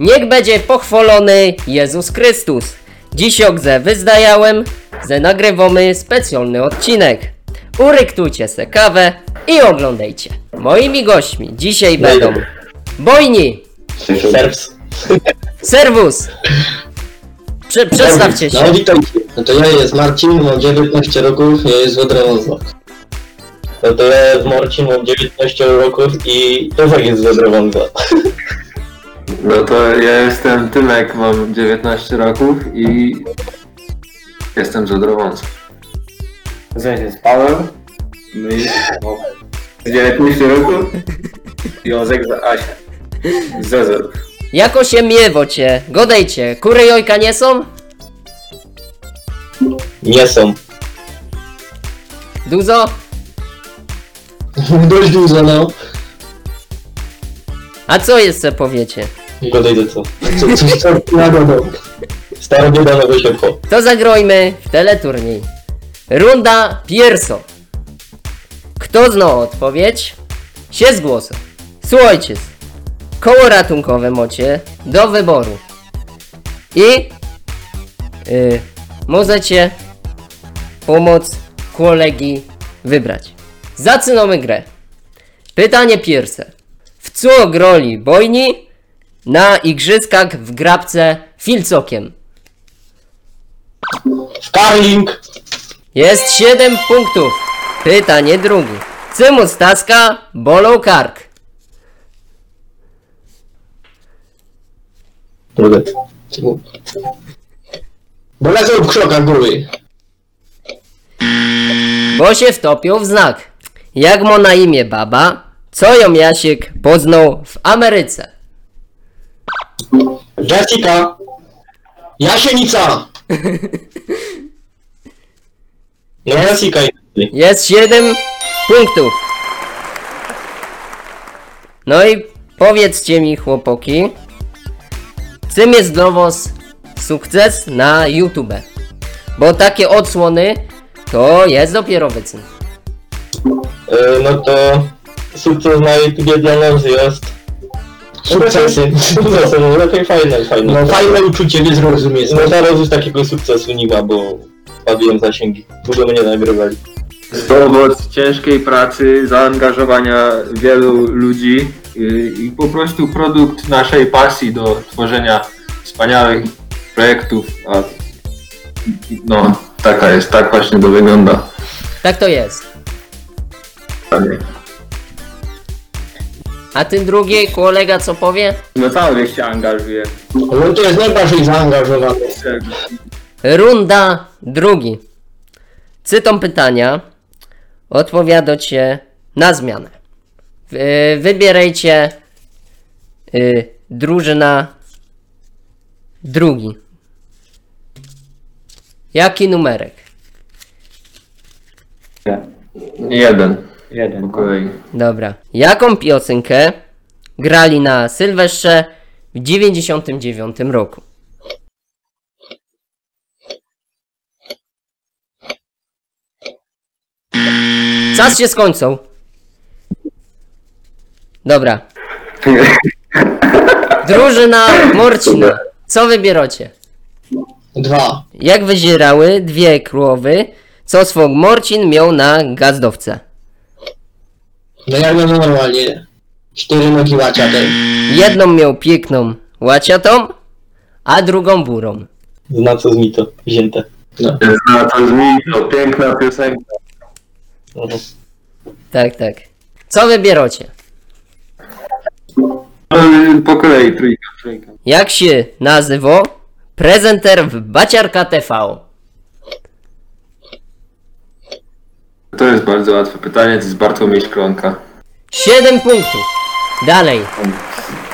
Niech będzie pochwalony Jezus Chrystus. Dziś ogze wyzdajałem, że nagrywamy specjalny odcinek. Uryktujcie se kawę i oglądajcie. Moimi gośćmi dzisiaj będą Bojni, Serws. Serwus. Prze przedstawcie się. No witajcie. No to ja jest Marcin, mam 19 roków, ja jest Wodrowązok. No to ja jest Marcin, mam 19 roków i też jest Wodrowązok. No to ja jestem Tymek, mam 19 roków i jestem z Odrowąca. Cześć, jest Paweł. No i o, 19 roku. Józek za Asia. Zezel. Jako się miewocie, godejcie, kury jojka nie są? Nie są. Duzo? Dość dużo, no. A co jeszcze powiecie? Godaj do co? Co, coś co na dodał. Stara bieda, nowe. To zagrojmy w teleturniej. Runda pierwsza. Kto zna odpowiedź? Się z głosem. Słuchajcie, koło ratunkowe macie do wyboru. I y, możecie pomoc kolegi wybrać. Zaczynamy grę. Pytanie pierwsze. W co groli bojni na igrzyskach w grabce filcokiem? W Karling! Jest 7 punktów. Pytanie drugie. Czemu Staska bolą kark? Czemu? Bo lecą w krzokach góry. Bo się wtopił w znak. Jak ma na imię baba, co ją Jasiek poznał w Ameryce? Jessica! Jasienica! No Jessica jest. Jest 7 punktów. No i powiedzcie mi chłopaki, czym jest dla was sukces na YouTube? Bo takie odsłony to jest dopiero wyczyn. E, no to sukces na YouTube dla nas jest sukcesy. Sukcesy, no lepiej fajne, fajne. No fajne uczucie, nie zrozumieć. No teraz już takiego sukcesu nie ma, bo spadłem zasięgi. Długo mnie nagrywali. To owoc ciężkiej pracy, zaangażowania wielu ludzi i, i po prostu produkt naszej pasji do tworzenia wspaniałych projektów. A, no, taka jest, tak właśnie to wygląda. Tak to jest. A ten drugi kolega co powie? No cały się angażuje. No to jest najbardziej zaangażowany. Runda drugi. Cytom pytania. Odpowiadacie na zmianę. Wy- Wybierajcie y, drużyna drugi. Jaki numerek? Jeden Jeden. po kolei. Dobra. Jaką piosenkę grali na Sylwestrze w 99 roku? Czas się skończył. Dobra. Drużyna Morcina. Co wybieracie? Dwa. Jak wyzierały dwie królowy, co swog Morcin miał na gazdowce? No jak no normalnie. Cztery nogi łaciate. Jedną miał piękną łaciatą, a drugą burą. Zna co z mi to wzięte. No. Zna to zmieni, to piękna piosenka. Mhm. Tak, tak. Co wybieracie? No, Po kolei, trójka, trójka. Jak się nazywa prezenter w Baciarka TV? To jest bardzo łatwe pytanie, to jest Bartłomiej Szklonka. 7 punktów. Dalej.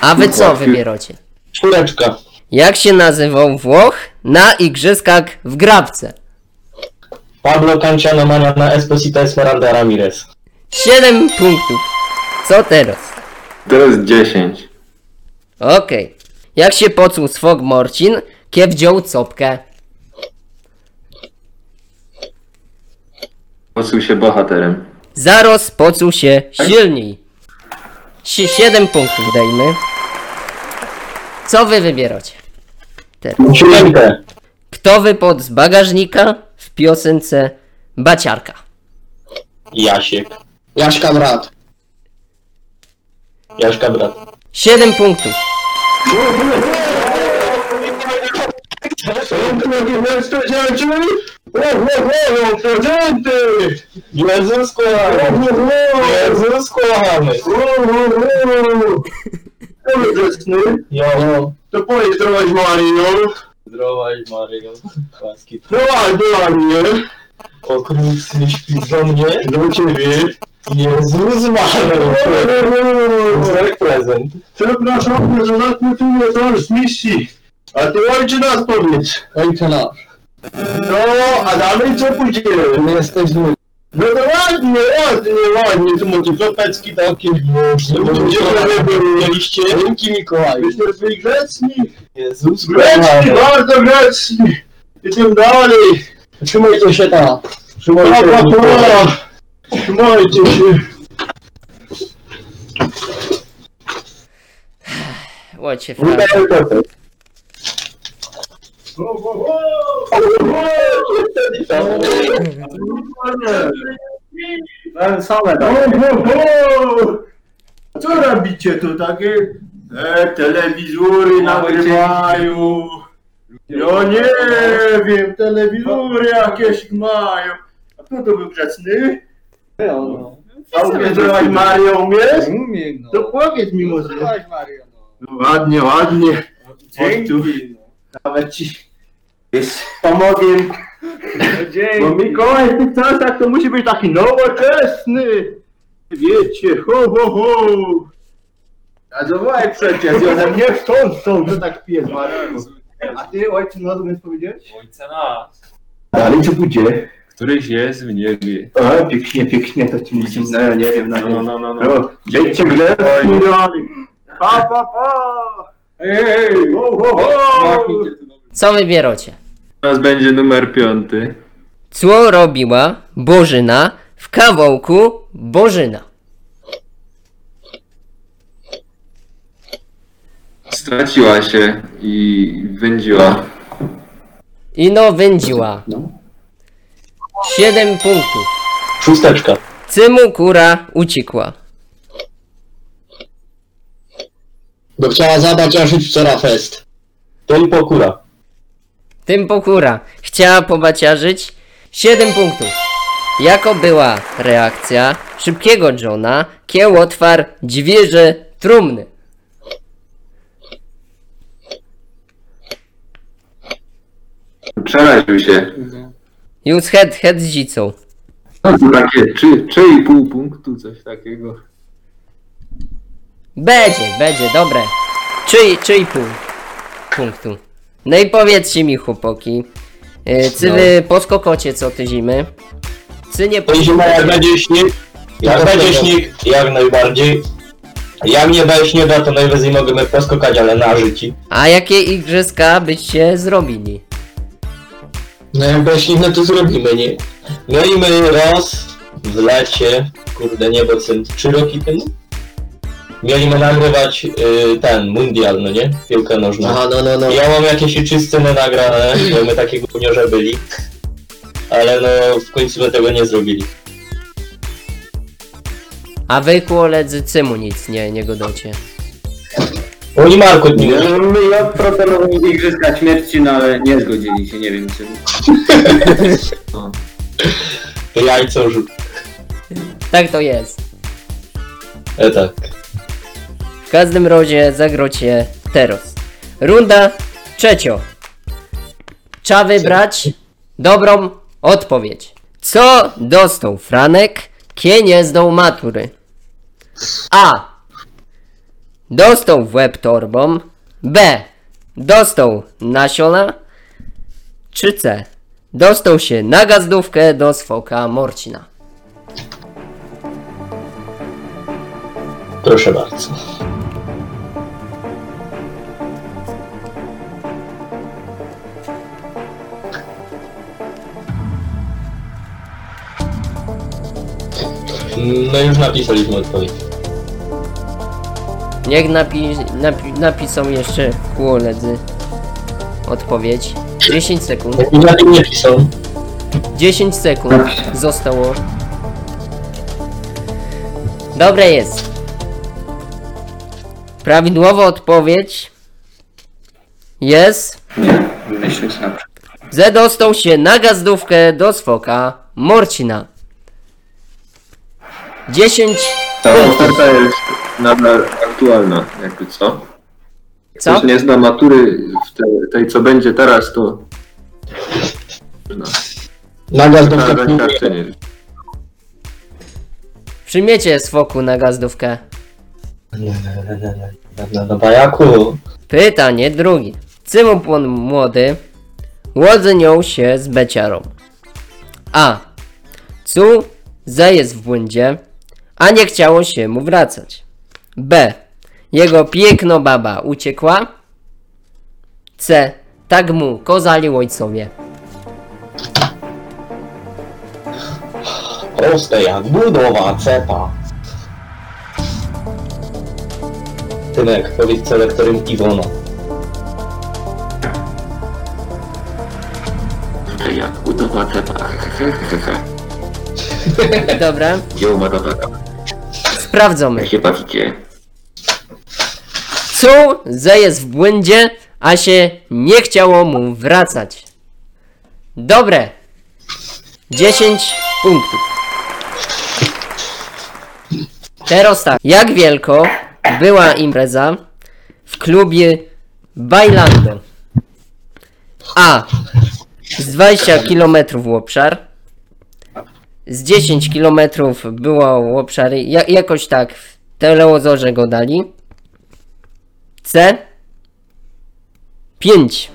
A wy co wybieracie? Czwóreczka. Jak się nazywał Włoch na igrzyskach w Grabce? Pablo Canciano Mania na Esposito Esmeralda Ramirez. 7 punktów. Co teraz? Teraz 10. Okej. Jak się poczuł swog Morcin, kie wziął copkę? Poczuł się bohaterem. Zaros poczuł się silniej. Sie- Siedem punktów dajmy. Co wy wybieracie? Teraz. Siódemkę. Kto wypadł z bagażnika w piosence Baciarka? Jasiek. Jaśka brat. Jaszka brat. 7 punktów. Jezus kochany! Jezus kochany! Jo, To powiedz zdrowaś Mario. zdrowaś Maryjo. Łaski. Zdrowaś dla mnie. Okrutny śpi do mnie. Do ciebie. Jezus Maryjo. Zdrowy prezent. Przepraszam, że nas nie tu nie znasz z misji. A ty ojcze nas powiedz. Ojcze nasz. No, a dalej co pójdzie? My jesteśmy. No to ładnie, ładnie, ładnie. Tu może kropeczki takie. Mieliście? Dzięki Mikołaju. Jesteśmy grzeczni. Jezus Grzeczni, kochany. bardzo grzeczni. Idziemy dalej. Trzymajcie się tam. Trzymajcie się. Trzymajcie się. Łocie frajer. Same! Co robicie tu takie? E, telewizory nagrywają. Ja nie wiem, telewizory jakieś mają. A kto to był grzeczny? A zrobić Mario, umiesz? Umiem, no. To powiedz mi może. Mario, no. No ładnie, ładnie. Tu. Dzięki, no. Nawet ci pomogę. Dzięki. Bo Mikołaj w tych czasach to musi być taki nowoczesny. Wiecie, ho, ho, ho. A zawołaj przecież, ja ze mnie stąd, że tak pies Mario. A ty ojcu no umiesz powiedzieć? Ojca nas, Dalej co pójdzie? któryś jest w niebie. O, pięknie, pięknie, to ci mówię, no ja nie wiem, na No, no, no, no, no. no. Dzięki grzeczni dalej. Pa, pa, pa. Ej, Ho, ho, ho. Co wybieracie? Teraz będzie numer piąty. Co robiła Bożyna w kawałku Bożyna? Straciła się i wędziła. Ino wędziła. 7 punktów. Szósteczka. Cymu kura uciekła. Bo chciała zadać aż wczoraj fest. To i pokura. Tym pokura chciała pobaciarzyć 7 punktów. Jako była reakcja szybkiego Johna, kieł otwarł dźwierze trumny. Przeraził się. Już head, head z dzicą. No to takie trzy, trzy i pół punktu, coś takiego. Będzie, będzie, dobre. Trzy, trzy i pół punktu. No i powiedzcie mi chłopaki, yy, czy wy poskokocie co ty zimy? Czy nie To zima jak będzie śnieg, jak będzie śnieg, jak najbardziej. Jak nie będzie śniega, to najwyżej możemy poskakać, ale na życi. A jakie igrzyska byście zrobili? No jak będzie śnieg, no to zrobimy, nie? No i my raz w lecie, kurde nie, bo co, trzy roki temu? Mieliśmy nagrywać y, ten, mundial, no nie? Piłkę nożną. Aha, no, no, no. Ja mam jakieś trzy sceny nagrane, bo my takie gówniorze byli. Ale no, w końcu my tego nie zrobili. A wy koledzy cymu nic nie, nie godocie. Oni Marko nie No, my ja proponowałem Igrzyska Śmierci, no ale nie zgodzili się, nie wiem czym. To jajco rzut. Tak to jest. E tak. W każdym razie zagrocie teraz. Runda trzecio. Trzeba wybrać dobrą odpowiedź. Co dostał Franek, kie nie zdał matury? A. Dostał w łeb torbą. B. Dostał nasiona. Czy C. Dostał się na gazdówkę do swoka Morcina. Proszę bardzo. No już napisaliśmy odpowiedź. Niech napi napi napisał jeszcze koledzy odpowiedź. 10 sekund. Na tym nie pisał. 10 sekund zostało. Dobre jest. Prawidłowa odpowiedź jest. Sam. Z dostał się na gazdówkę do swoka Morcina. 10. Ta oferta jest nadal aktualna, jakby co? Co? Ktoś nie zna matury w te, tej, co będzie teraz, to no, Na gaz do na wstępu. zaświadczenie. Przyjmiecie z foku na gazdówkę. No, bajaku. Pytanie drugie. Cymopłon młody łodzyniął się z beciarą. A. Cu ze jest w błędzie, a nie chciało się mu wracać. B. Jego piękno baba uciekła. C. Tak mu kozali ojcowie. Proste jak budowa cepa. Tymek, powiedz co lektorem Iwona. Jak budowa cepa. Dobra, dobra. Sprawdzamy. się bawicie? Cu ze jest w błędzie, a się nie chciało mu wracać. Dobre. 10 punktów. Teraz tak. Jak wielko była impreza w klubie Bailando? A. Z 20 km w obszar. Z 10 km było obszar. Ja, jakoś tak w telewizorze go dali. C 5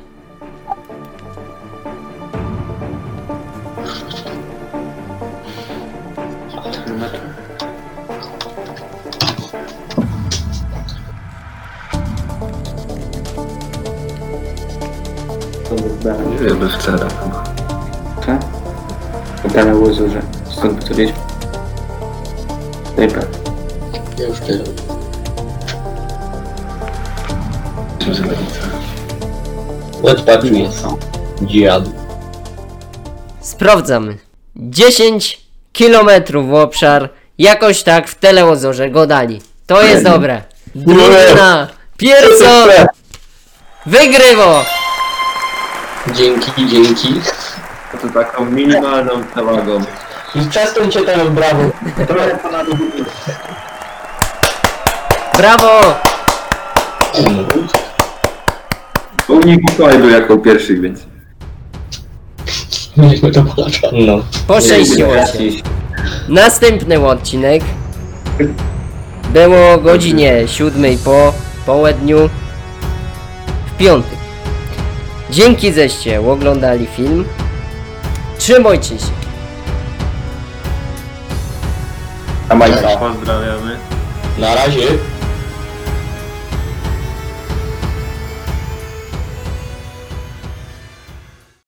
Nie wiem, bez wcale chyba. Co? Dana łozurze. Skąd by to wiedzieć? Dobra. Ja już tyle. What patrz jest. Dziad. Sprawdzamy 10 km w obszar Jakoś tak w telewizorze go dali To jest dobre Drużyna Pierwsza Wygrywo Dzięki, dzięki. To taką minimalną przewagą. I przestańcie teraz brawo. Brawo! Pełnik Mikołaj był jako pierwszy, więc... Mieliśmy to palacza. No. Poszczęściło się Następny odcinek. Było o godzinie 7 po południu W piątek. Dzięki zeście oglądali film. Trzymajcie się A Majka. Pozdrawiamy. Na razie.